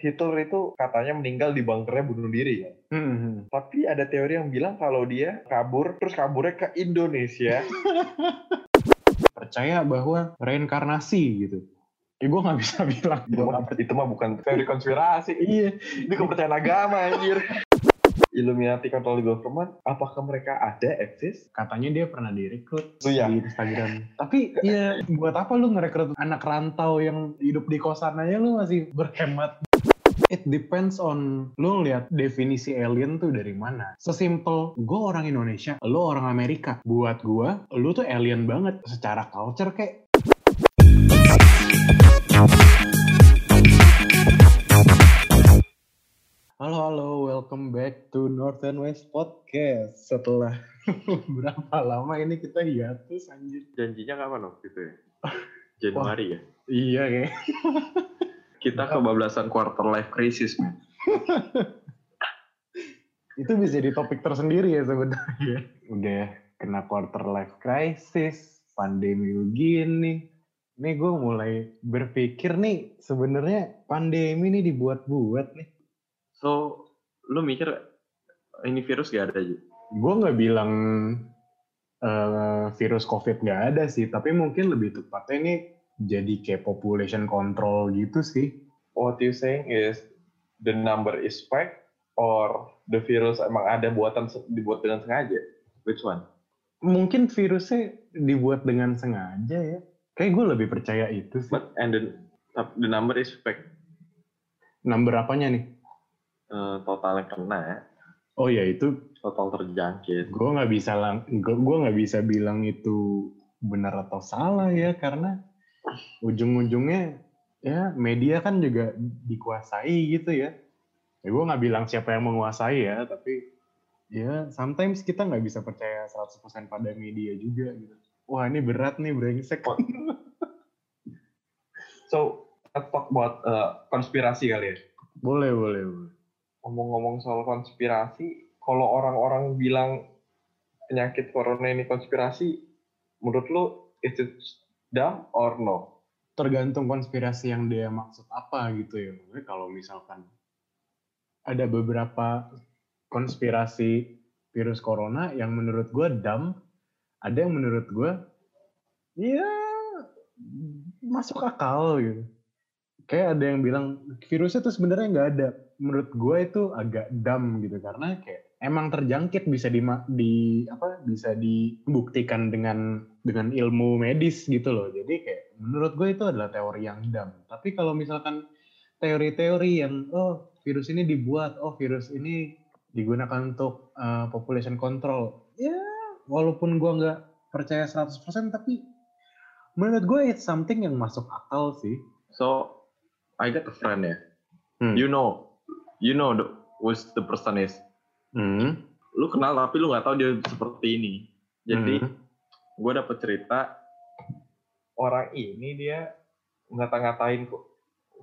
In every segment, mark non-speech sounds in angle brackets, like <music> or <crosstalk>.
Hitler itu katanya meninggal di bunkernya bunuh diri ya. Hmm. Tapi ada teori yang bilang kalau dia kabur, terus kaburnya ke Indonesia. <laughs> Percaya bahwa reinkarnasi gitu. Ya gue nggak bisa bilang. itu, mah, itu mah bukan teori konspirasi. Iya. Ini kepercayaan agama anjir. Illuminati control the government, apakah mereka ada, eksis? Katanya dia pernah direkrut Oh, iya. di Instagram. <laughs> Tapi ya buat apa lu ngerekrut anak rantau yang hidup di kosan aja lu masih berhemat. It depends on lu lihat definisi alien tuh dari mana. Sesimpel gue orang Indonesia, lu orang Amerika. Buat gue, lu tuh alien banget secara culture kayak Halo halo, welcome back to North and West Podcast. Setelah <laughs> berapa lama ini kita hiatus anjir. Janjinya kapan waktu itu ya? Januari ya? Iya kayak. Kita kebablasan quarter life crisis, man. <laughs> Itu bisa jadi topik tersendiri ya sebenarnya. Udah kena quarter life crisis, pandemi begini. Nih gue mulai berpikir nih sebenarnya pandemi nih dibuat-buat nih. So, lu mikir ini virus gak ada aja? Gue nggak bilang eh, virus COVID nggak ada sih, tapi mungkin lebih tepatnya ini jadi kayak population control gitu sih. What you saying is the number is fake or the virus emang ada buatan dibuat dengan sengaja? Which one? Mungkin virusnya dibuat dengan sengaja ya. Kayak gue lebih percaya itu sih. But and the, the number is fake. Number apanya nih? Eh, total yang kena, Oh ya itu total terjangkit. gue nggak bisa lang gue nggak bisa bilang itu benar atau salah ya karena ujung-ujungnya ya media kan juga dikuasai gitu ya. Ya gue nggak bilang siapa yang menguasai ya tapi ya sometimes kita nggak bisa percaya 100% pada media juga gitu. Wah ini berat nih brengsek. <laughs> So, let's talk about eh, konspirasi kali ya. boleh boleh boleh. Ngomong-ngomong soal konspirasi, kalau orang-orang bilang penyakit corona ini konspirasi, menurut lu is it dumb or no? tergantung konspirasi yang dia maksud apa gitu ya. Maksudnya kalau misalkan ada beberapa konspirasi virus corona yang menurut gue dumb, ada yang menurut gue ya masuk akal gitu. Kayak ada yang bilang virusnya tuh sebenarnya nggak ada. Menurut gue itu agak dumb gitu karena kayak emang terjangkit bisa di, di apa bisa dibuktikan dengan dengan ilmu medis gitu loh. Jadi kayak menurut gue itu adalah teori yang dumb. Tapi kalau misalkan teori-teori yang oh virus ini dibuat, oh virus ini digunakan untuk uh, population control. Ya, walaupun gue nggak percaya 100% tapi menurut gue it's something yang masuk akal sih. So, I got a friend ya. Hmm. You know, you know the, who the person is. Hmm. Lu kenal tapi lu nggak tahu dia seperti ini. Jadi, Hmm. gue dapet cerita orang ini dia ngata-ngatain kok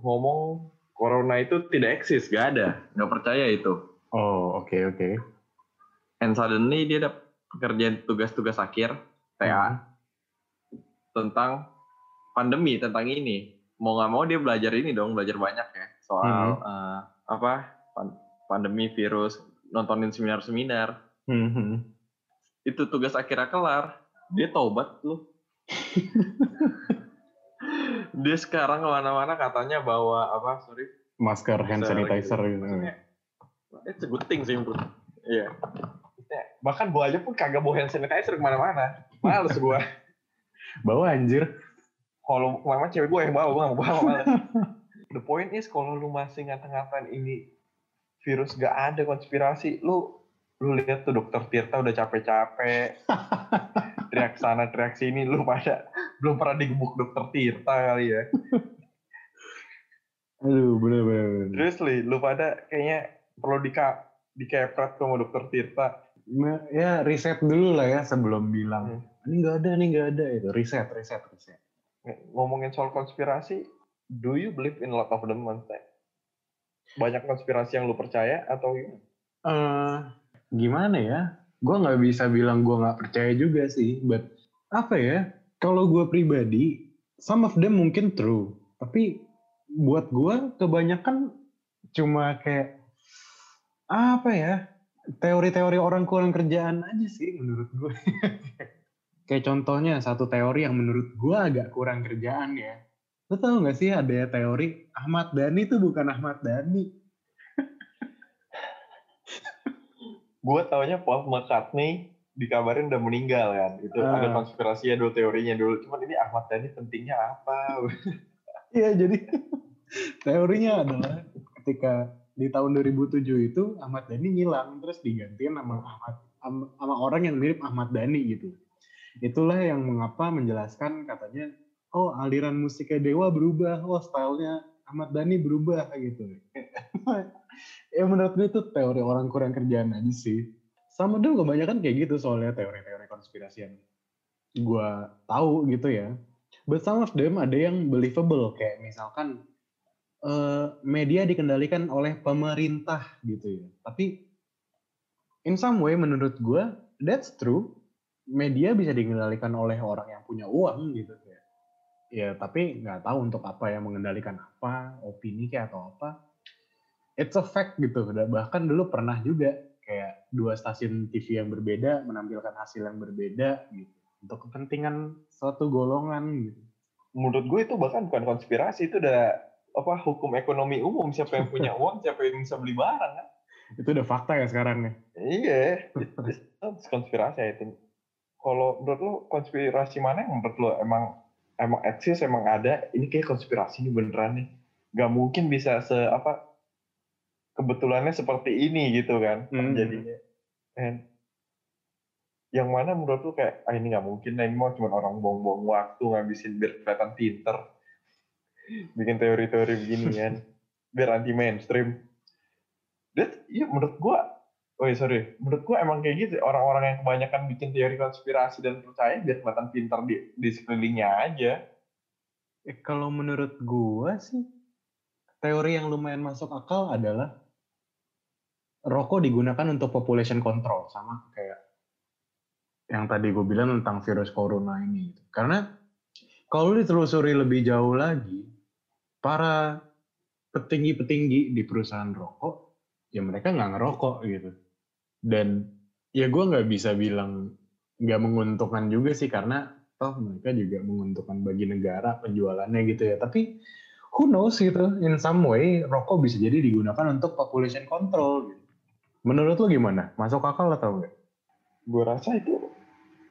ngomong corona itu tidak eksis, gak ada, nggak percaya itu. Oh, oke oke. And suddenly dia dapat pekerjaan tugas-tugas akhir TA tentang pandemi tentang ini. Mau nggak mau dia belajar ini dong, belajar banyak ya soal eh, apa pan- pandemi virus, nontonin seminar-seminar. Hmm, hmm. Itu tugas akhirnya kelar, dia taubat lu. <laughs> dia sekarang ke mana-mana katanya bawa apa sorry Masker hand sanitizer gitu. It's a good thing sih menurut iya bahkan gua aja pun kagak bawa hand sanitizer ke mana-mana males gua <laughs> Bawa anjir. kalau ke mana-mana cewek gua yang bawa gua nggak mau bawa males <laughs> the point is kalau lu masih ngata-ngatain ini virus gak ada konspirasi lu lu lihat tuh dokter Tirta udah capek-capek <laughs> teriak sana teriak sini lu pada belum pernah digebuk dokter Tirta kali ya Aduh, bener bener. bener. seriously lu pada kayaknya perlu dika dikepret sama dokter Tirta ya riset dulu lah ya sebelum bilang Hmm. ini nggak ada, ini nggak ada itu riset, riset, riset. ngomongin soal konspirasi, do you believe in lot of them, Monte? Banyak konspirasi yang lu percaya atau gimana? Eh, gimana ya? Gue nggak bisa bilang gue nggak percaya juga sih, but apa ya? Kalau gue pribadi, some of them mungkin true, tapi buat gue kebanyakan cuma kayak apa ya teori-teori orang kurang kerjaan aja sih menurut gue. <laughs> kayak contohnya satu teori yang menurut gue agak kurang kerjaan ya. Lo tau gak sih ada teori Ahmad Dhani itu bukan Ahmad Dhani. gue taunya Paul McCartney dikabarin udah meninggal kan. Itu uh. ada konspirasinya dulu teorinya dulu. Cuman ini Ahmad Dhani pentingnya apa? <laughs> Iya jadi <laughs> teorinya adalah ketika di tahun 2007 itu Ahmad Dhani ngilang terus digantiin sama Ahmad sama orang yang mirip Ahmad Dhani gitu. Itulah yang mengapa menjelaskan katanya oh aliran musiknya Dewa berubah, oh stylenya Ahmad Dhani berubah gitu. <laughs> ya menurut gue itu teori orang kurang kerjaan aja sih. Sama dulu kebanyakan kayak gitu soalnya teori-teori konspirasi yang gue tahu gitu ya. But some of them ada yang believable kayak misalkan uh, media dikendalikan oleh pemerintah gitu ya. Tapi in some way menurut gue that's true. Media bisa dikendalikan oleh orang yang punya uang gitu ya. Ya tapi nggak tahu untuk apa yang mengendalikan apa, opini kayak atau apa. It's a fact gitu. Bahkan dulu pernah juga kayak dua stasiun TV yang berbeda menampilkan hasil yang berbeda gitu untuk kepentingan suatu golongan gitu. Menurut gue itu bahkan bukan konspirasi itu udah apa hukum ekonomi umum siapa yang punya <laughs> uang siapa yang bisa beli barang kan itu udah fakta ya sekarang nih iya itu konspirasi ya kalau menurut lo konspirasi mana yang menurut lo emang emang eksis emang ada ini kayak konspirasi ini beneran nih. Nggak mungkin bisa se apa kebetulannya seperti ini gitu kan hmm. jadinya. And, yang mana menurut lo kayak ah ini nggak mungkin nah ini mau cuma orang buang-buang waktu ngabisin biar kelihatan pinter. Bikin teori-teori begini kan <laughs> biar anti mainstream dan iya menurut gua oh iya sorry. Menurut gua emang kayak gitu orang-orang yang kebanyakan bikin teori konspirasi dan percaya biar kelihatan pintar di, di sekelilingnya aja. Eh, kalau menurut gua sih teori yang lumayan masuk akal adalah rokok digunakan untuk population control sama kayak yang tadi gue bilang tentang virus corona ini karena kalau ditelusuri lebih jauh lagi para petinggi-petinggi di perusahaan rokok, ya mereka nggak ngerokok gitu. Dan ya gue nggak bisa bilang nggak menguntungkan juga sih karena toh mereka juga menguntungkan bagi negara penjualannya gitu ya. Tapi who knows gitu, in some way rokok bisa jadi digunakan untuk population control. Gitu. Menurut lo gimana? Masuk akal atau enggak? Gue rasa itu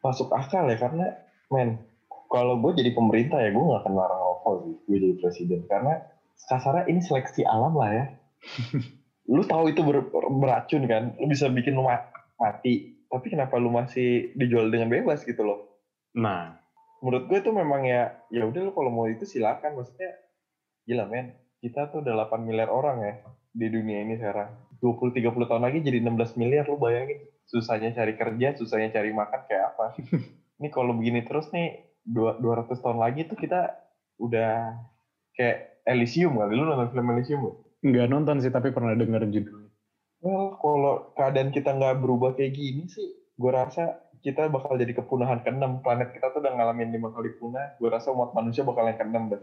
masuk akal ya karena men kalau gue jadi pemerintah ya gue nggak akan larang rokok sih gue jadi presiden karena kasarnya ini seleksi alam lah ya <laughs> lu tahu itu ber, beracun kan? Lu bisa bikin lu mati. Tapi kenapa lu masih dijual dengan bebas gitu loh? Nah. Menurut gue itu memang ya ya udah lu kalau mau itu silakan. Maksudnya gila men. Kita tuh udah 8 miliar orang ya di dunia ini sekarang. 20-30 tahun lagi jadi 16 miliar. Lu bayangin susahnya cari kerja susahnya cari makan kayak apa? <laughs> Ini kalau begini terus nih dua ratus tahun lagi tuh kita udah kayak Elysium kali. Lu nonton film Elysium gak? Nggak nonton sih tapi pernah denger judulnya. Well, kalau keadaan kita nggak berubah kayak gini sih, gue rasa kita bakal jadi kepunahan keenam. Planet kita tuh udah ngalamin lima kali punah. Gue rasa umat manusia bakal yang keenam deh.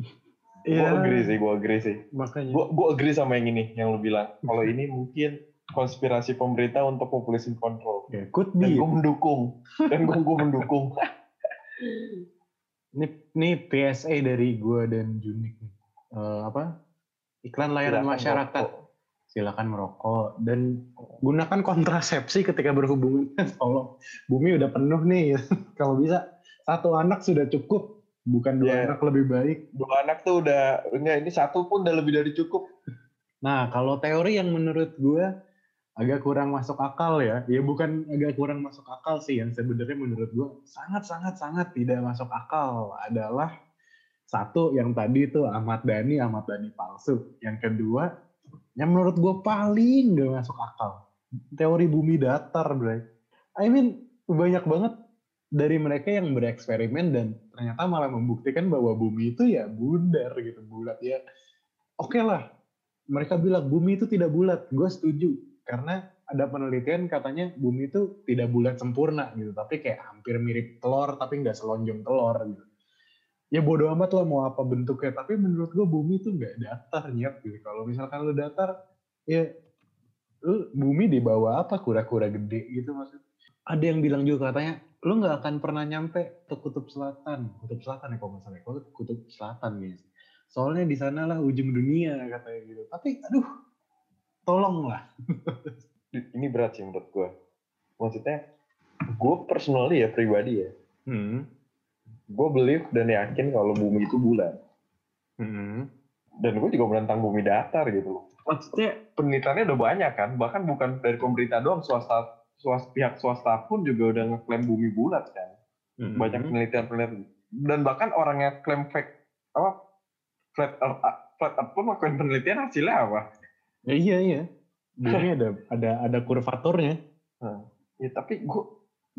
<laughs> Iya. Gue agree sih, gue agree sih. Makanya. Gue gue agree sama yang ini, yang lu bilang. Kalau ini mungkin konspirasi pemerintah untuk population control. Yeah, could be. Dan gue mendukung. Dan gue mendukung. <laughs> Ini, ini PSA dari gue dan Junik nih. Uh, apa? Iklan layanan Silakan masyarakat. Merokok. Silakan merokok dan gunakan kontrasepsi ketika berhubungan. <laughs> Tolong, bumi udah penuh nih. <laughs> Kalau bisa satu anak sudah cukup, bukan dua yeah. anak lebih baik. Dua anak tuh udah, enggak ini satu pun udah lebih dari cukup. Nah, kalau teori yang menurut gue agak kurang masuk akal ya. Ya bukan agak kurang masuk akal sih yang sebenarnya menurut gue sangat sangat sangat tidak masuk akal adalah satu yang tadi itu Ahmad Dhani Ahmad Dhani palsu. Yang kedua yang menurut gue paling gak masuk akal teori bumi datar, bro. I mean banyak banget dari mereka yang bereksperimen dan ternyata malah membuktikan bahwa bumi itu ya bundar gitu bulat ya. Oke okay lah, mereka bilang bumi itu tidak bulat, gue setuju karena ada penelitian katanya bumi itu tidak bulat sempurna gitu tapi kayak hampir mirip telur tapi nggak selonjong telur gitu ya bodo amat lah mau apa bentuknya. Tapi menurut gue bumi tuh nggak datar nyet gitu. Kalau misalkan lu datar ya lu bumi di bawah apa? Kura-kura gede gitu maksudnya. Ada yang bilang juga katanya lu nggak akan pernah nyampe ke kutub selatan. Kutub selatan ya kalau nggak salah ya. Kalau kutub selatan guys. Soalnya di sana lah ujung dunia katanya gitu. Tapi aduh tolong lah <laughs> Ini berat sih menurut gue. Maksudnya, gue personally ya pribadi ya, hmm. Gue believe dan yakin kalau bumi itu bulan. Hmm. Dan gue juga menentang bumi datar gitu loh. Maksudnya penelitiannya udah banyak kan, bahkan bukan dari pemerintah doang, swasta, swasta pihak swasta pun juga udah ngeklaim bumi bulat kan. Hmm. Banyak penelitian-penelitian. Dan bahkan orang yang klaim fake, apa, flat earth, flat earth pun melakukan penelitian hasilnya apa? Ya, iya iya. Bumi ada ada ada kurvaturnya. Nah, ya tapi gue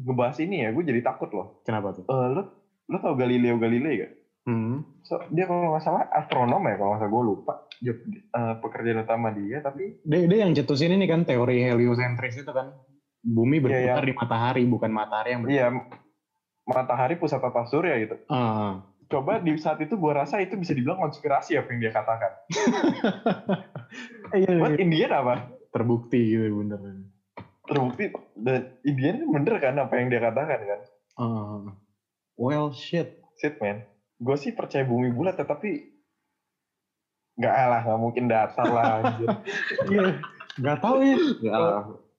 ngebahas ini ya, gue jadi takut loh. Kenapa tuh? Eh, lo lo tau Galileo Galilei gak? Hmm. So, dia kalau nggak salah astronom ya kalau nggak salah gue lupa job eh, pekerjaan utama dia tapi Dia, dia yang cetusin ini kan teori heliosentris itu kan. Bumi Iya, berputar di matahari, bukan matahari yang berputar. iya matahari pusat tata surya gitu. Ah. Coba di saat itu gue rasa itu bisa dibilang konspirasi apa yang dia katakan. <laughs> Iya, Buat Indian apa? Terbukti gitu bener. Terbukti dan Indian bener kan apa yang dia katakan kan? Ah. Well shit. Shit man. Gue sih percaya bumi bulat tetapi nggak lah nggak mungkin datar lah anjir. <laughs> Iya. Gak tahu ya.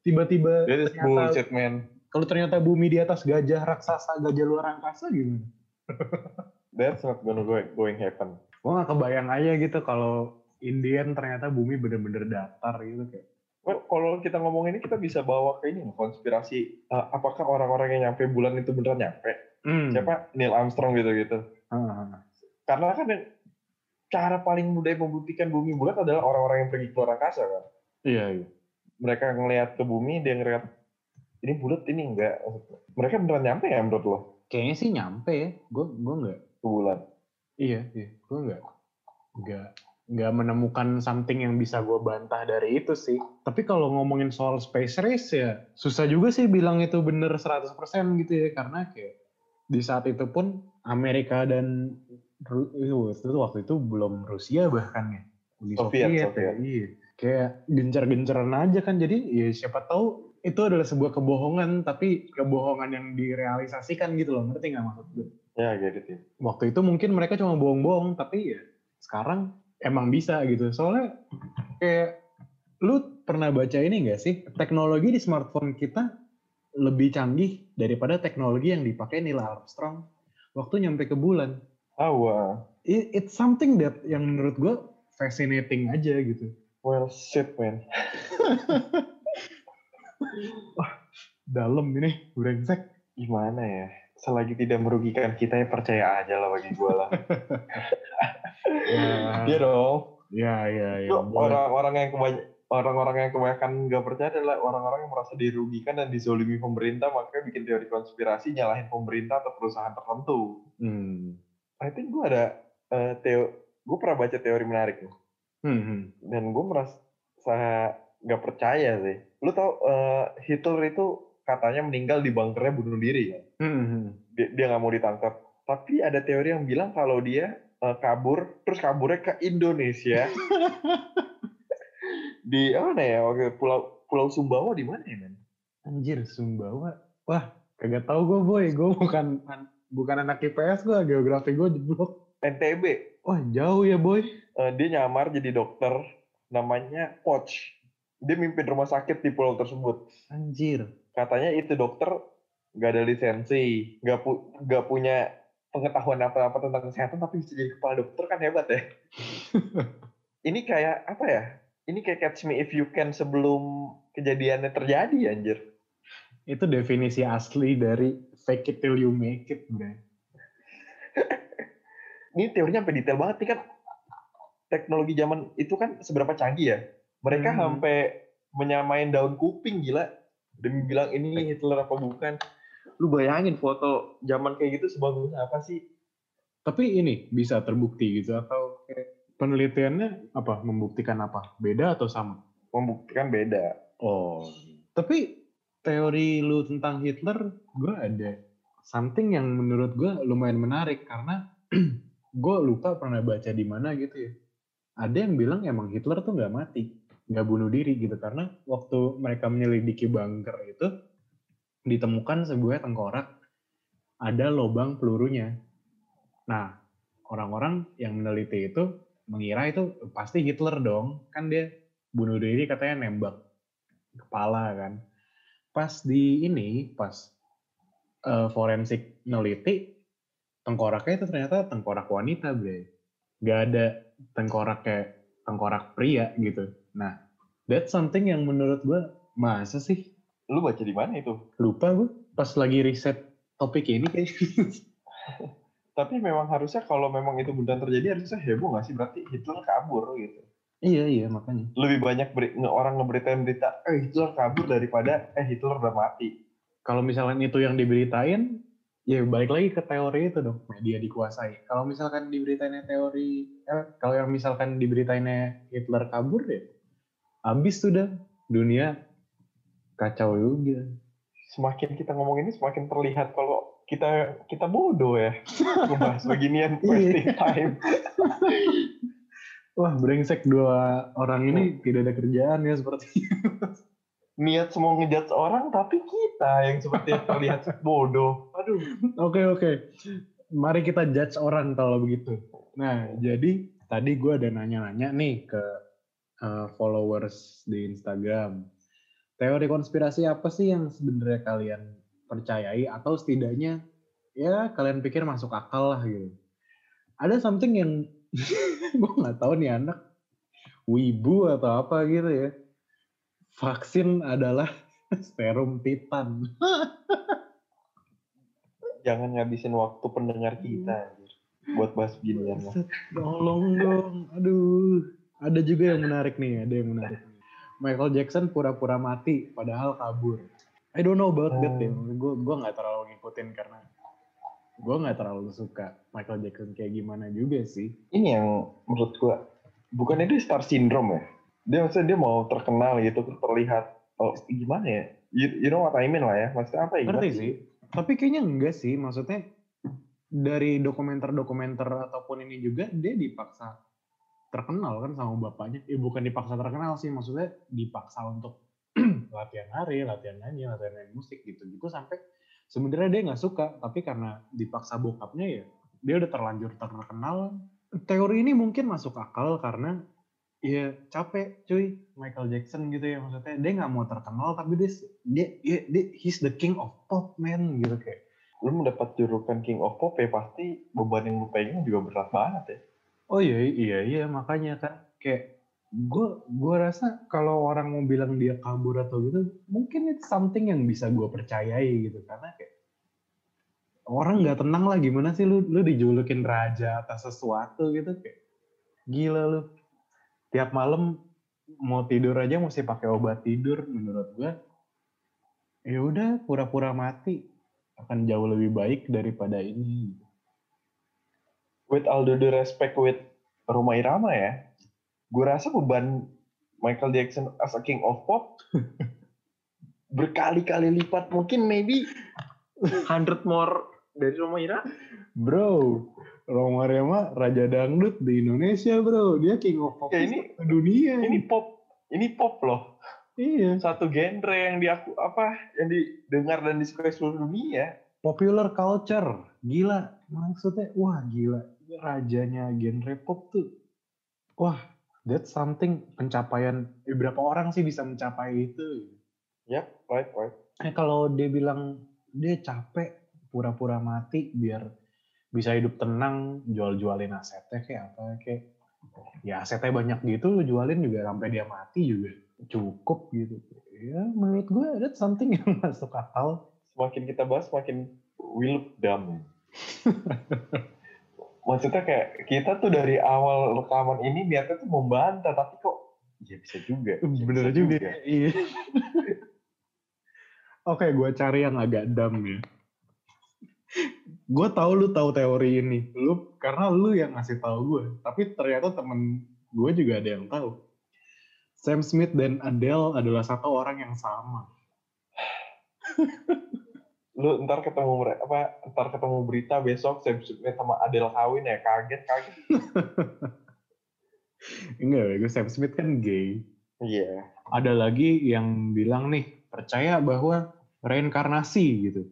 Tiba-tiba That is ternyata- bullshit man. kalau ternyata bumi di atas gajah raksasa, gajah luar angkasa gimana? <laughs> That's not gonna go going happen. Gue gak kebayang aja gitu kalau Indian ternyata bumi bener-bener datar gitu kayak. Well, kalau kita ngomong ini kita bisa bawa ke ini konspirasi. Eh, apakah orang-orang yang nyampe bulan itu beneran nyampe? Hmm. Siapa? Neil Armstrong gitu-gitu. Ah. Karena kan cara paling mudah membuktikan bumi bulat adalah orang-orang yang pergi ke luar angkasa kan. Iya, iya. Mereka ngelihat ke bumi, dia ngeliat ini bulat ini enggak. Mereka beneran nyampe ya menurut lo Kayaknya sih nyampe ya. Gue gue nggak. ke bulan? Iya, iya. Gue nggak nggak nggak menemukan something yang bisa gue bantah dari itu sih. Tapi kalau ngomongin soal space race ya susah juga sih bilang itu bener 100% gitu ya karena kayak di saat itu pun Amerika dan itu waktu itu belum Rusia bahkan ya. Uni Soviet, ya. Soviet. Iya. Kayak gencar-gencaran aja kan. Jadi ya siapa tahu itu adalah sebuah kebohongan tapi kebohongan yang direalisasikan gitu loh. Ngerti nggak maksud gue? Ya gitu sih. waktu itu mungkin mereka cuma bohong-bohong tapi ya sekarang emang bisa gitu soalnya kayak lu pernah baca ini gak sih teknologi di smartphone kita lebih canggih daripada teknologi yang dipakai Neil Armstrong waktu nyampe ke bulan Ah, wah. It- it's something that yang menurut gue fascinating aja gitu Well, shit man. <laughs> dalam ini brengsek Gimana ya? Selagi tidak merugikan kita ya percaya aja lah bagi gue lah. <laughs> ya Iya dong. ya ya ya Itu boleh. orang-orang yang kebanyakan orang-orang yang kebanyakan nggak percaya adalah orang-orang yang merasa dirugikan dan dizolimi pemerintah makanya bikin teori konspirasi nyalahin pemerintah atau perusahaan tertentu. hmm. I think gue ada eh, teo, gue pernah baca teori menarik nih. Hmm, hmm. dan gue merasa nggak percaya sih. Lu tau eh, Hitler itu katanya meninggal di bunkernya bunuh diri ya. Hmm, hmm. Dia dia nggak mau ditangkap. Tapi ada teori yang bilang kalau dia eh, kabur terus kaburnya ke Indonesia <laughs> di mana ya waktu pulau Pulau Sumbawa di mana ya men? Anjir, Sumbawa. Wah, kagak tahu gue boy. Gue bukan bukan anak IPS gue, geografi gue jeblok. NTB. Wah, jauh ya boy. Eh, dia nyamar jadi dokter namanya Coach. Dia mimpin rumah sakit di pulau tersebut. Anjir. Katanya itu dokter nggak ada lisensi, nggak pu nggak punya pengetahuan apa-apa tentang kesehatan, tapi bisa jadi kepala dokter kan hebat ya. <laughs> Ini kayak apa ya? Ini kayak catch me if you can sebelum kejadiannya terjadi anjir. Itu definisi asli dari fake it till you make it, bro. <laughs> Ini teorinya sampai detail banget nih kan. Teknologi zaman itu kan seberapa canggih ya. Mereka Hmm. sampai menyamain daun kuping gila. Demi bilang ini Hitler apa bukan. Lu bayangin foto zaman kayak gitu sebagus apa sih? Tapi ini bisa terbukti gitu atau kayak penelitiannya apa? Membuktikan apa? Beda atau sama? Membuktikan beda. Oh. Tapi teori lu tentang Hitler, gue ada something yang menurut gue lumayan menarik karena <clears throat> gue lupa pernah baca di mana gitu ya. Ada yang bilang emang Hitler tuh nggak mati, nggak bunuh diri gitu karena waktu mereka menyelidiki bunker itu ditemukan sebuah tengkorak ada lubang pelurunya. Nah, orang-orang yang meneliti itu mengira itu pasti Hitler dong, kan dia bunuh diri katanya nembak kepala kan. Pas di ini, pas uh, forensik neliti, tengkoraknya itu ternyata tengkorak wanita, bre. Gak ada tengkorak kayak tengkorak pria gitu. Nah, that's something yang menurut gue masa sih? Lu baca di mana itu? Lupa gue. Pas lagi riset topik ini kayak. <laughs> Tapi memang harusnya kalau memang itu benar terjadi harusnya heboh nggak sih? Berarti Hitler kabur gitu. Iya iya makanya. Lebih banyak beri, orang ngeberitain berita, eh Hitler kabur daripada eh Hitler udah mati. Kalau misalnya itu yang diberitain, ya balik lagi ke teori itu dong media dikuasai kalau misalkan diberitainnya teori eh, kalau yang misalkan diberitainnya Hitler kabur ya habis sudah dunia kacau juga semakin kita ngomong ini semakin terlihat kalau kita kita bodoh ya <laughs> membahas beginian iya. wasting time <laughs> wah brengsek dua orang ini tidak ada kerjaan ya seperti niat semua ngejudge orang tapi kita yang seperti terlihat <laughs> bodoh. Aduh. Oke okay, oke. Okay. Mari kita judge orang kalau begitu. Nah, jadi tadi gue ada nanya-nanya nih ke uh, followers di Instagram. Teori konspirasi apa sih yang sebenarnya kalian percayai atau setidaknya ya kalian pikir masuk akal lah gitu. Ada something yang <laughs> gue nggak tahu nih anak wibu atau apa gitu ya vaksin adalah <laughs> serum titan. Jangan ngabisin waktu pendengar kita buat bahas ginian. Tolong dong, aduh. Ada juga yang menarik nih, ada yang menarik. Michael Jackson pura-pura mati, padahal kabur. I don't know about that deh. Gue gue nggak terlalu ngikutin karena gue nggak terlalu suka Michael Jackson kayak gimana juga sih. Ini yang menurut gue bukan itu star syndrome ya? dia maksudnya dia mau terkenal gitu terlihat oh gimana ya? You, you know what I mean lah ya? Maksudnya apa ya? Ngerti sih? Tapi kayaknya enggak sih. Maksudnya dari dokumenter-dokumenter ataupun ini juga dia dipaksa terkenal kan sama bapaknya. Eh bukan dipaksa terkenal sih. Maksudnya dipaksa untuk latihan hari latihan nyanyi latihan nyanyi musik gitu. Gitu sampai sebenarnya dia nggak suka tapi karena dipaksa bokapnya ya dia udah terlanjur terkenal. Teori ini mungkin masuk akal karena Iya capek cuy Michael Jackson gitu ya maksudnya. Dia nggak mau terkenal tapi dia dia, dia, dia he's the king of pop man gitu kayak. Lu mendapat julukan king of pop ya pasti beban yang lu pegang juga berat banget ya. Oh iya iya iya makanya kan kayak gue gue rasa kalau orang mau bilang dia kabur atau gitu mungkin itu something yang bisa gue percayai gitu. Karena kayak orang nggak tenang lah gimana sih lu lu dijulukin raja atas sesuatu gitu kayak gila lu. Tiap malam mau tidur aja mesti pakai obat tidur menurut gue ya udah pura-pura mati. Akan jauh lebih baik daripada ini. With all the respect with Roma Irama ya gue rasa beban Michael Jackson as a king of pop <laughs> berkali-kali lipat mungkin maybe 100 more dari Roma Irama bro Roma Rema Raja Dangdut di Indonesia bro. Dia king of pop ya, ini dunia ini pop ini pop loh. Iya. Satu genre yang diaku apa yang didengar dan disukai seluruh dunia. Popular culture. Gila maksudnya wah gila. Rajanya genre pop tuh. Wah that's something pencapaian eh, berapa orang sih bisa mencapai itu. Ya yep, right right. Eh kalau dia bilang dia capek pura-pura mati biar bisa hidup tenang jual-jualin asetnya kayak apa kayak ya asetnya banyak gitu jualin juga sampai dia mati juga cukup gitu. Ya menurut gue ada something yang <laughs> masuk akal. Semakin kita bahas semakin we look dumb <laughs> maksudnya kayak kita tuh dari awal rekaman ini niatnya tuh membantah tapi kok ya bisa juga ya bener bisa juga, juga. iya. <laughs> Oke gue cari yang agak dumb ya. Gue tahu lu tahu teori ini. Lu karena lu yang ngasih tahu gue tapi ternyata temen gue juga ada yang tahu. Sam Smith dan Adele adalah satu orang yang sama <sighs> <laughs> lu ntar ketemu apa ntar ketemu berita besok Sam Smith sama Adele kawin ya kaget kaget <laughs> Enggak, gue Sam Smith kan gay. iya Ada lagi yang bilang nih, percaya bahwa reinkarnasi gitu.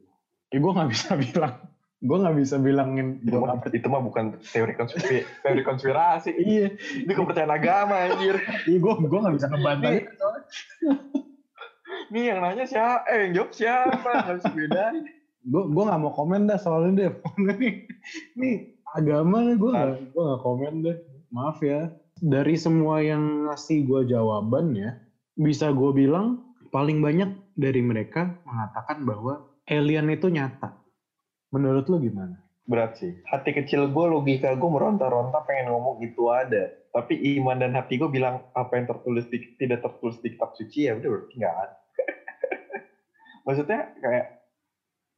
Ya gue nggak bisa <laughs> bilang. Gue nggak bisa bilangin. itu mah, itu mah bukan teori konspirasi teori konspirasi Iya, ini kepercayaan agama anjir iya gue gue nggak bisa ngebantah. <laughs> Nih. nih yang nanya siapa eh yang jawab siapa bisa bedain Gue gue nggak mau komen dah soalnya deh. <laughs> nih, nih agama gue nggak gue nggak komen deh. Maaf ya. Dari semua yang ngasih gue jawaban ya, bisa gue bilang paling banyak dari mereka mengatakan bahwa alien itu nyata. Menurut lu gimana? berat sih hati kecil gue logika gue meronta-ronta pengen ngomong itu ada tapi iman dan hati gue bilang apa yang tertulis di, tidak tertulis di kitab suci ya udah berarti nggak ada maksudnya kayak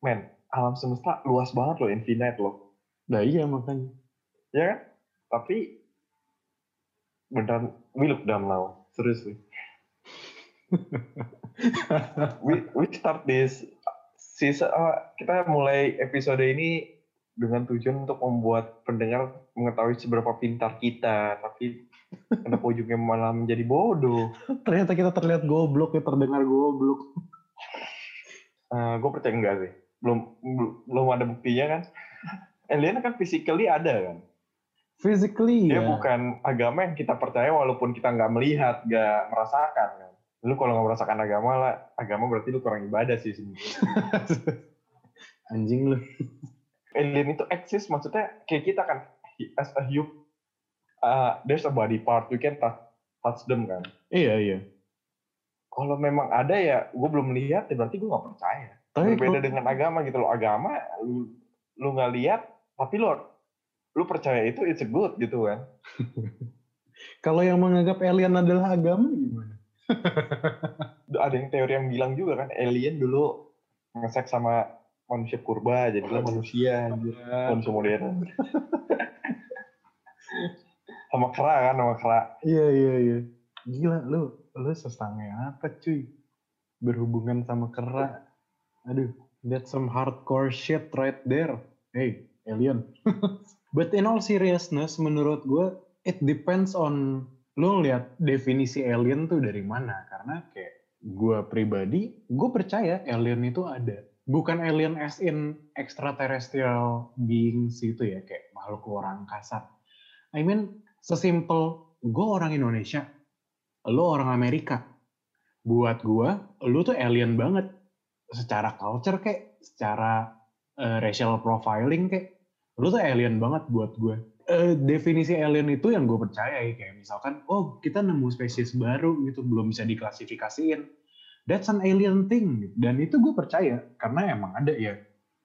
men alam semesta luas banget loh infinite loh. Nah iya makanya. ya kan? Tapi beneran we look dumb now. Seriously <laughs> we we start this season uh, kita mulai episode ini dengan tujuan untuk membuat pendengar mengetahui seberapa pintar kita tapi kenapa ujungnya malah menjadi bodoh. <laughs> Ternyata kita terlihat goblok ya, terdengar goblok. Gue percaya enggak sih belum belum- belum ada buktinya kan <laughs> alien kan physically ada kan Physically dia ya. bukan agama yang kita percaya walaupun kita nggak melihat nggak merasakan kan lu kalau nggak merasakan agama lah agama berarti lu kurang ibadah sih sebenarnya <laughs> Anjing lu. <laughs> alien itu eksis maksudnya kayak kita kan as a human uh, there's a body part you can touch, touch them kan Iya iya. Kalau memang ada ya gue belum lihat ya berarti gue nggak percaya. Tapi berbeda kalau- dengan agama gitu loh. Agama lu lu nggak lihat tapi lu lu percaya itu it's a good gitu kan. <laughs> Kalau yang menganggap alien adalah agama gimana? <laughs> ada yang teori yang bilang juga kan alien dulu ngesek sama manusia purba jadilah manusia anjir. manusia modern. <laughs> sama kera kan sama kera. Iya iya iya. Gila lu lu sesange apa cuy? Berhubungan sama kera. Aduh, that's some hardcore shit right there. Hey, alien. <laughs> But in all seriousness, menurut gue, it depends on lu lihat definisi alien tuh dari mana. Karena kayak gue pribadi, gue percaya alien itu ada. Bukan alien as in extraterrestrial beings gitu ya, kayak makhluk luar angkasa. I mean, sesimpel gue orang Indonesia, lo orang Amerika. Buat gue, lo tuh alien banget. Secara culture kayak, secara eh, racial profiling kayak, lo tuh alien banget buat gue. Eh, definisi alien itu yang gue percaya ya, kayak misalkan, oh kita nemu spesies baru gitu, belum bisa diklasifikasiin. That's an alien thing. Dan itu gue percaya, karena emang ada ya.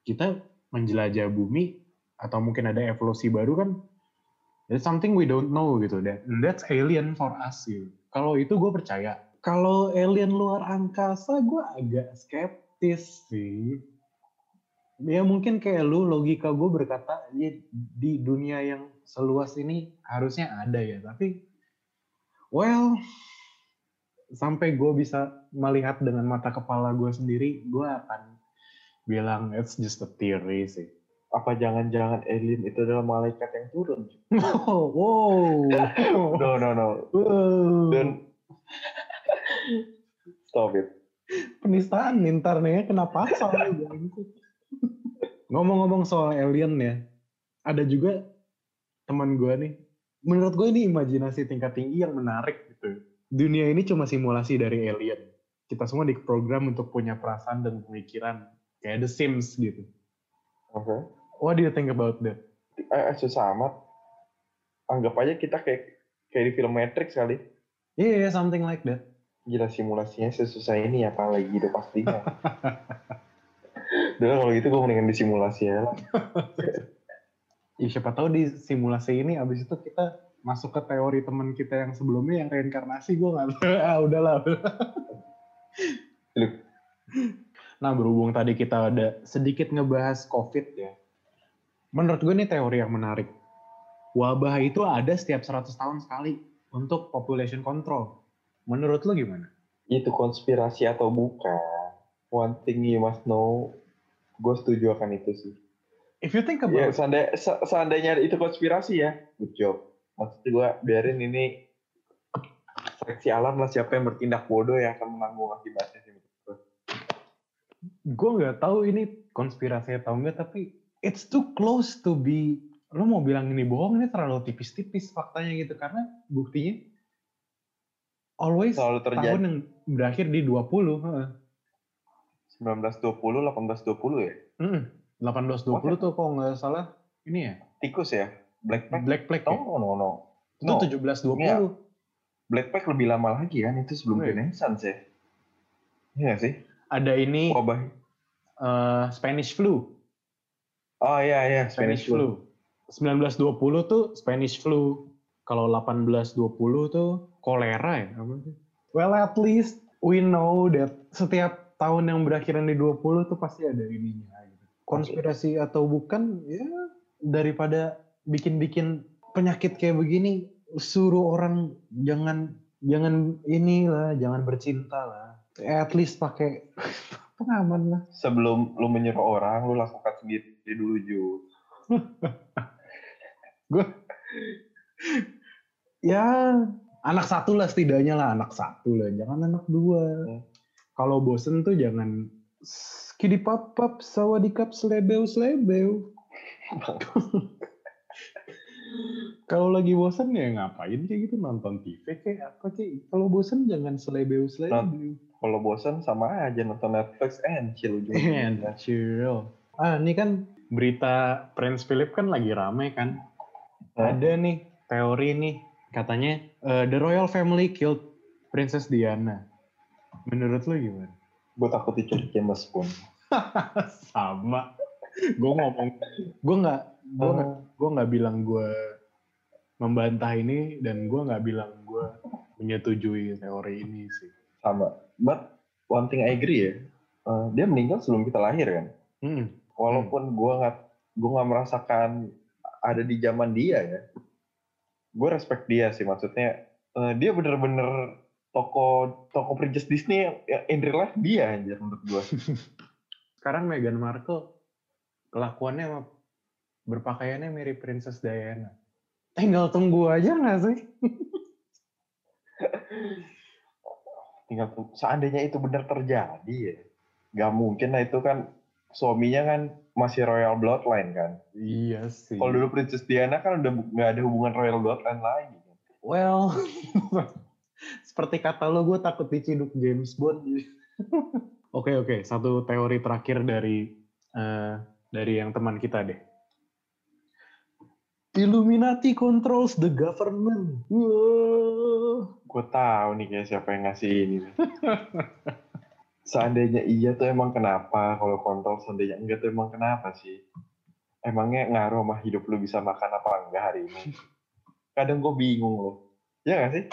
Kita menjelajah bumi, atau mungkin ada evolusi baru kan, It's something we don't know gitu. That, that's alien for us gitu. Kalau itu gue percaya. Kalau alien luar angkasa gue agak skeptis sih. Ya mungkin kayak lu logika gue berkata ya, di dunia yang seluas ini harusnya ada ya. Tapi well sampai gue bisa melihat dengan mata kepala gue sendiri, gue akan bilang it's just a theory sih. Apa jangan-jangan alien itu adalah malaikat yang turun Oh, wow. <laughs> no no no Wow. dan stop it penistaan ntar nih ya, kena pasal nih, bangku. Ngomong-ngomong soal alien ya, ada juga teman gue nih, menurut gue ini imajinasi tingkat tinggi yang menarik gitu. Dunia ini cuma simulasi dari alien. Kita semua diprogram untuk punya perasaan dan pemikiran kayak The Sims gitu. oke What do you think about that? eh, susah amat anggap aja kita kayak kayak di film Matrix kali Yeah, yeah, something like that. gila simulasinya sesusah ini ya apalagi hidup pastinya <laughs> Udah kalau gitu gue mendingan disimulasi ya. <laughs> Ya, siapa tahu di simulasi ini abis itu kita masuk ke teori teman kita yang sebelumnya yang reinkarnasi gue nggak tahu. <laughs> ah udahlah. Nah berhubung tadi kita ada sedikit ngebahas COVID ya. Menurut gue ini teori yang menarik. Wabah itu ada setiap 100 tahun sekali untuk population control. Menurut lo gimana? Itu konspirasi atau bukan? One thing you must know, Gue setuju akan itu sih. If you think Ya, about seandainya, se- seandainya itu konspirasi ya, good job. Maksud gue, biarin ini seleksi alam lah siapa yang bertindak bodoh yang akan menanggung akibatnya sih. gue nggak tahu ini konspirasi atau enggak tapi it's too close to be lo mau bilang ini bohong ini terlalu tipis-tipis faktanya gitu karena buktinya always Selalu terjadi. tahun yang berakhir di 20 heeh. 1920, 1820 ya? Mm, 1820 tuh kalau nggak salah ini ya Tikus ya? Blackpack? Black Plague ya? No, no, no. itu No. 1720 Iya. Blackpack lebih lama lagi kan, itu sebelum Wih. Renaissance ya? Iya sih? ada ini Wabah. eh, Spanish flu Oh iya, iya. Spanish, Spanish, flu. flu 1920 tuh Spanish flu kalau 1820 tuh kolera ya apa sih? Well at least we know that setiap tahun yang berakhiran di 20 tuh pasti ada ininya gitu. Konspirasi atau bukan ya daripada bikin-bikin penyakit kayak begini suruh orang jangan jangan inilah jangan bercinta lah. At least pakai <laughs> pengaman lah. Sebelum lu menyuruh orang, lu lakukan sendiri dulu, Ju. <laughs> gue ya anak satu lah setidaknya lah anak satu lah. Jangan anak dua. Hmm. kalau bosen tuh jangan skidi pap pap sawadikap selebeu selebeu. <laughs> Kalau lagi bosen ya ngapain kayak gitu? Nonton TV kayak apa kayak? Kalau bosen jangan selebeu selebeu. Kalau bosan sama aja nonton Netflix and chill juga. <laughs> and chill. Ah ini kan berita Prince Philip kan lagi rame kan Hah? ada nih teori nih katanya eh, the royal family killed Princess Diana. Menurut lo gimana? Gue takut diculik James Bond. Sama. Gue ngomong, gue nggak, gue nggak, gue nggak bilang gue membantah ini dan gue nggak bilang gue menyetujui teori ini sih. Sama. But one thing I agree ya, eh, dia meninggal sebelum kita lahir kan. Hmm. Walaupun gue nggak gue nggak merasakan ada di zaman dia ya, gue respect dia sih. Maksudnya eh, dia bener-bener toko toko princess Disney yang, in real life dia aja menurut gue. <laughs> Sekarang Meghan Markle kelakuannya sama berpakaiannya mirip Princess Diana. Tinggal tunggu aja nggak sih? <laughs> tinggal seandainya itu benar terjadi ya nggak mungkin lah itu kan suaminya kan masih royal bloodline kan Iya sih. kalau dulu Princess Diana kan udah nggak ada hubungan royal bloodline lagi kan. Well, <laughs> seperti kata lo, gue takut diciduk James Bond. <laughs> Oke oke, satu teori terakhir dari eh, dari yang teman kita deh. Illuminati controls the government. Gue tahu nih kayak siapa yang ngasih ini. <laughs> seandainya iya tuh emang kenapa? Kalau kontrol seandainya enggak tuh emang kenapa sih? Emangnya ngaruh sama hidup lu bisa makan apa enggak hari ini? Kadang gue bingung loh. Ya nggak sih?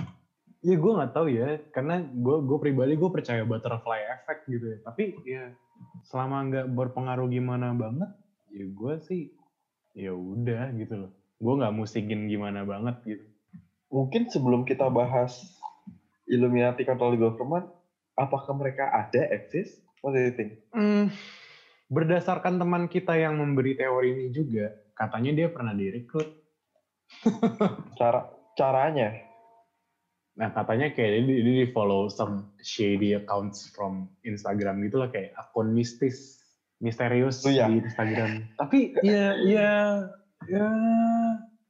Ya gue nggak tahu ya, karena gue gue pribadi gue percaya butterfly effect gitu ya. Tapi ya selama nggak berpengaruh gimana banget, ya gue sih ya udah gitu loh. Gue nggak musingin gimana banget gitu. mungkin sebelum kita bahas Illuminati control the government, apakah mereka ada eksis? What do you think? Hmm, berdasarkan teman kita yang memberi teori ini juga, katanya dia pernah direkrut. <laughs> Cara caranya? Nah katanya kayak dia, dia di follow some shady accounts from Instagram gitu lah kayak akun mistis, misterius Oh, iya. di Instagram. <laughs> Tapi ya ya ya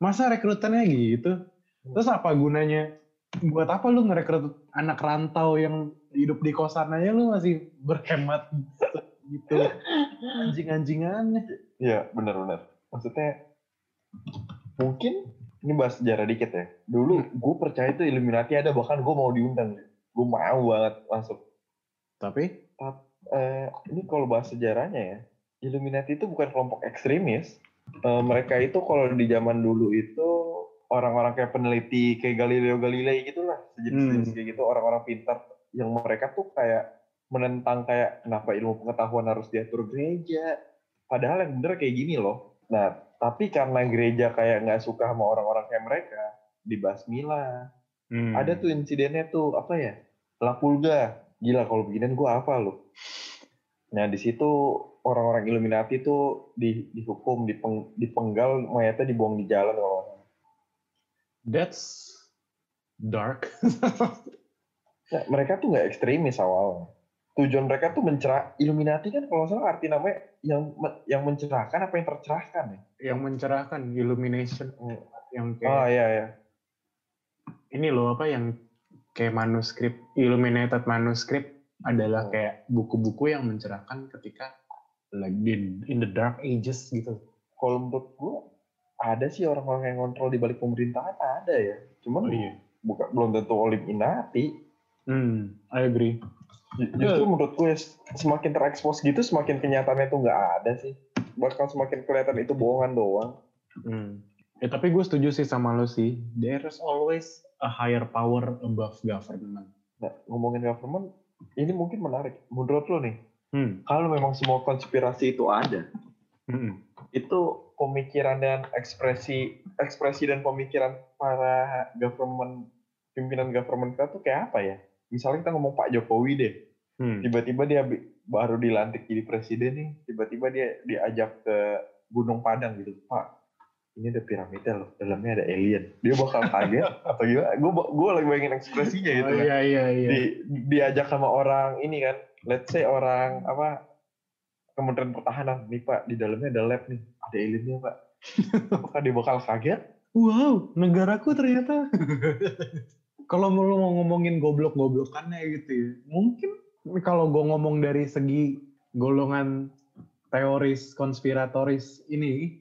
masa rekrutannya gitu. Terus apa gunanya? Buat apa lu ngerekrut anak rantau yang hidup di kosan aja lu masih berhemat <laughs> gitu. Anjing-anjingannya. Iya, benar-benar. Maksudnya mungkin ini bahas sejarah dikit ya. Dulu gue percaya itu Illuminati ada bahkan gue mau diundang. Gue mau banget masuk. Tapi Eh, ini kalau bahas sejarahnya ya, Illuminati itu bukan kelompok ekstremis. Eh, mereka itu kalau di zaman dulu itu orang-orang kayak peneliti kayak Galileo Galilei gitulah, sejenis-jenis Hmm. kayak gitu orang-orang pintar yang mereka tuh kayak menentang kayak kenapa ilmu pengetahuan harus diatur gereja. Padahal yang bener kayak gini loh. Nah, tapi karena gereja kayak nggak suka sama orang-orang kayak mereka, dibasmilah. hmm, Ada tuh insidennya tuh apa ya? La Pulga. Gila kalau beginian gue apa lo? Nah di situ orang-orang Illuminati tuh di, dihukum, dipeng, dipenggal, mayatnya dibuang di jalan kalau. That's dark. <laughs> Ya, mereka tuh nggak ekstremis awalnya. Tujuan mereka tuh mencerah. Illuminati kan kalau salah arti namanya yang yang mencerahkan apa yang tercerahkan ya? yang mencerahkan illumination Hmm. yang Oh kayak iya iya. ini loh apa yang kayak manuskrip illuminated manuskrip adalah Oh. kayak buku-buku yang mencerahkan ketika like in, in the dark ages gitu. Kalau menurut gua ada sih orang-orang yang kontrol di balik pemerintahan ada ya. Cuman iya. bukan belum tentu Illuminati. Hmm, I agree. Ju- Justru menurut gue semakin terekspos gitu semakin kenyataannya tuh nggak ada sih. Bakal semakin kelihatan itu bohongan doang. Hmm. Ya tapi gue setuju sih sama lo sih. There's always a higher power above government. Nah, ngomongin government, ini mungkin menarik. Menurut lo nih, Hmm. kalau memang semua konspirasi itu ada, Hmm. Itu pemikiran dan ekspresi ekspresi dan pemikiran para government pimpinan government kita tuh kayak apa ya? Misalnya kita ngomong Pak Jokowi deh, Hmm. tiba-tiba dia baru dilantik jadi presiden nih, tiba-tiba dia diajak ke Gunung Padang gitu, Pak. Ini ada piramida loh, dalamnya ada alien. Dia bakal <laughs> kaget atau gimana? Gue gue lagi bayangin ekspresinya gitu. Oh, kan. iya iya iya. Di, diajak sama orang ini kan, let's say orang apa Kementerian Pertahanan, nih Pak, di dalamnya ada lab nih, ada aliennya Pak. <laughs> Apakah dia bakal kaget? Wow, negaraku ternyata. <laughs> kalau mau mau ngomongin goblok-goblokannya gitu ya, mungkin kalau gue ngomong dari segi golongan teoris konspiratoris ini,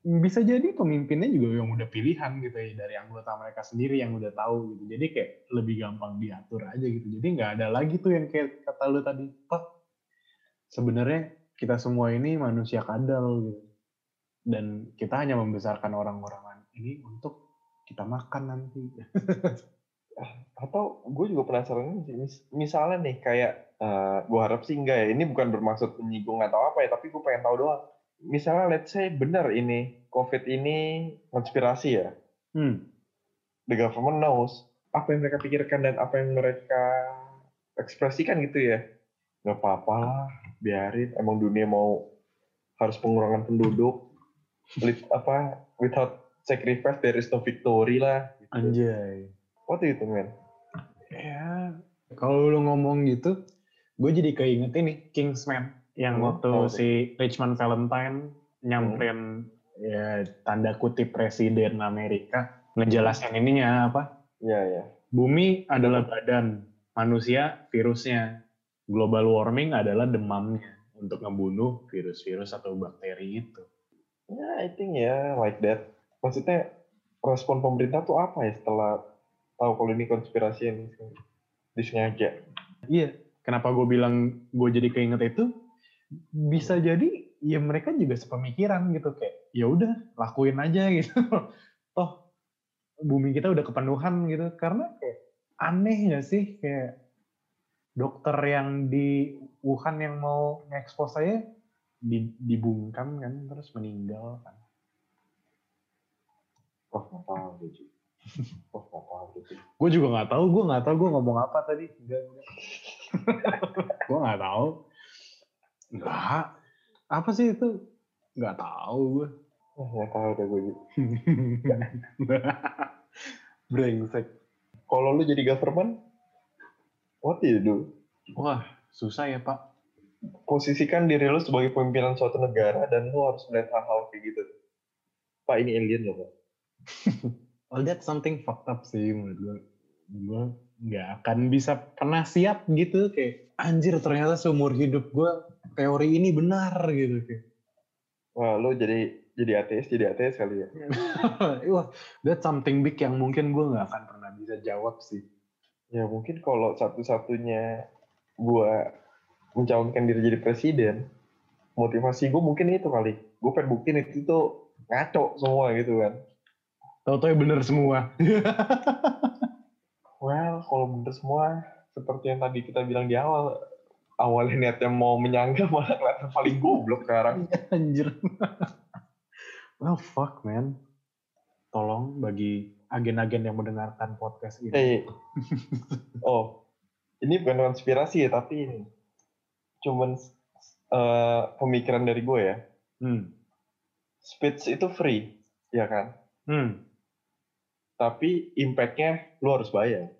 bisa jadi pemimpinnya juga yang udah pilihan gitu ya dari anggota mereka sendiri yang udah tahu gitu. Jadi kayak lebih gampang diatur aja gitu. Jadi nggak ada lagi tuh yang kayak kata lu tadi, Pak, sebenarnya kita semua ini manusia kadal gitu dan kita hanya membesarkan orang-orang ini untuk kita makan nanti. <laughs> Atau gue juga penasaran sih, mis- misalnya nih kayak, gue harap sih enggak ya, ini bukan bermaksud menyinggung atau apa ya, tapi gue pengen tahu doang. Misalnya let's say benar ini, COVID ini konspirasi ya, Hmm. the government knows apa yang mereka pikirkan dan apa yang mereka ekspresikan gitu ya. Nggak apa-apa lah, biarin. Emang dunia mau harus pengurangan penduduk, Lit- apa without sacrifice there is no victory lah. Gitu. Anjay. You think, man? Ya, kalau lu ngomong gitu, gue jadi keinget ini Kingsman yang Hmm, waktu tuh. si Richmond Valentine nyamperin ya tanda kutip presiden Amerika ngejelasin ininya apa? Ya, ya. Bumi adalah badan, manusia virusnya, global warming adalah demamnya untuk ngebunuh virus-virus atau bakteri itu. Ya, I think ya like that. Maksudnya respon pemerintah tuh apa ya setelah tahu kalau ini konspirasi yang disengaja? Iya, kenapa gue bilang gue jadi keinget itu? Bisa jadi ya mereka juga sepemikiran gitu kayak ya udah lakuin aja <laughs> gitu. Toh bumi kita udah kepenuhan gitu karena kayak aneh gak sih kayak dokter yang di Wuhan yang mau ngekspos saya di, dibungkam kan terus meninggal kan. Oh, nggak tahu. Oh, nggak tahu. Gue juga nggak tahu, gue nggak tahu gue ngomong apa tadi. Enggak, enggak. <laughs> gue nggak tahu. Enggak. Apa sih itu? Nggak tahu gue. Oh, nggak tahu deh gue. <laughs> Brengsek. Kalau lu jadi government, what you do? Wah, susah ya Pak. Posisikan diri lu sebagai pimpinan suatu negara dan lu harus melihat hal-hal kayak gitu. Pak, ini alien loh, Pak. Well, <laughs> that's something fucked up sih menurut gue. Gue nggak akan bisa pernah siap gitu kayak anjir ternyata seumur hidup gue teori ini benar gitu kayak. Wah, lu jadi jadi ateis, jadi ateis kali ya. <laughs> Wah, that's something big yang mungkin gue nggak akan pernah bisa jawab sih. Ya mungkin kalau satu-satunya gua mencalonkan diri jadi presiden, motivasi gue mungkin itu kali. Gue pengen buktiin itu tuh ngaco semua gitu kan. Tahu-tahu bener semua. <laughs> Well, kalau bener semua, seperti yang tadi kita bilang di awal, awalnya niatnya mau menyangka malah kelihatan paling goblok sekarang. <laughs> Anjir. well, fuck man. Tolong bagi agen-agen yang mendengarkan podcast ini. Eh, <laughs> oh, ini bukan konspirasi ya, tapi ini cuman eh, pemikiran dari gue ya. Hmm. Speech itu free, ya kan? Hmm. Tapi impact-nya lu harus bayar.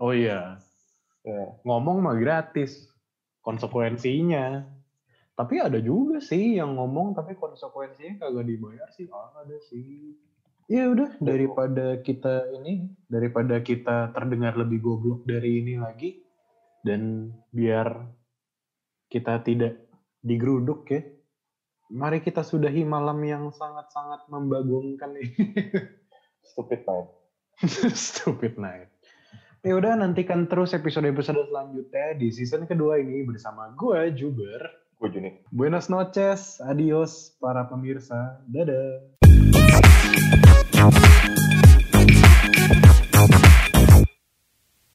Oh iya. Ya. Ngomong mah gratis. Konsekuensinya. Tapi ada juga sih yang ngomong tapi konsekuensinya kagak dibayar sih. Ada sih. Ya udah daripada kita ini, daripada kita terdengar lebih goblok dari ini lagi dan biar kita tidak digeruduk ya. Mari kita sudahi malam yang sangat-sangat membagongkan ini. <laughs> Stupid man. <laughs> Stupid night. Ya udah nantikan terus episode-episode selanjutnya di season kedua ini bersama gue Juber. Gue Junik. Buenas noches, adios para pemirsa. Dadah. Nope. Nope.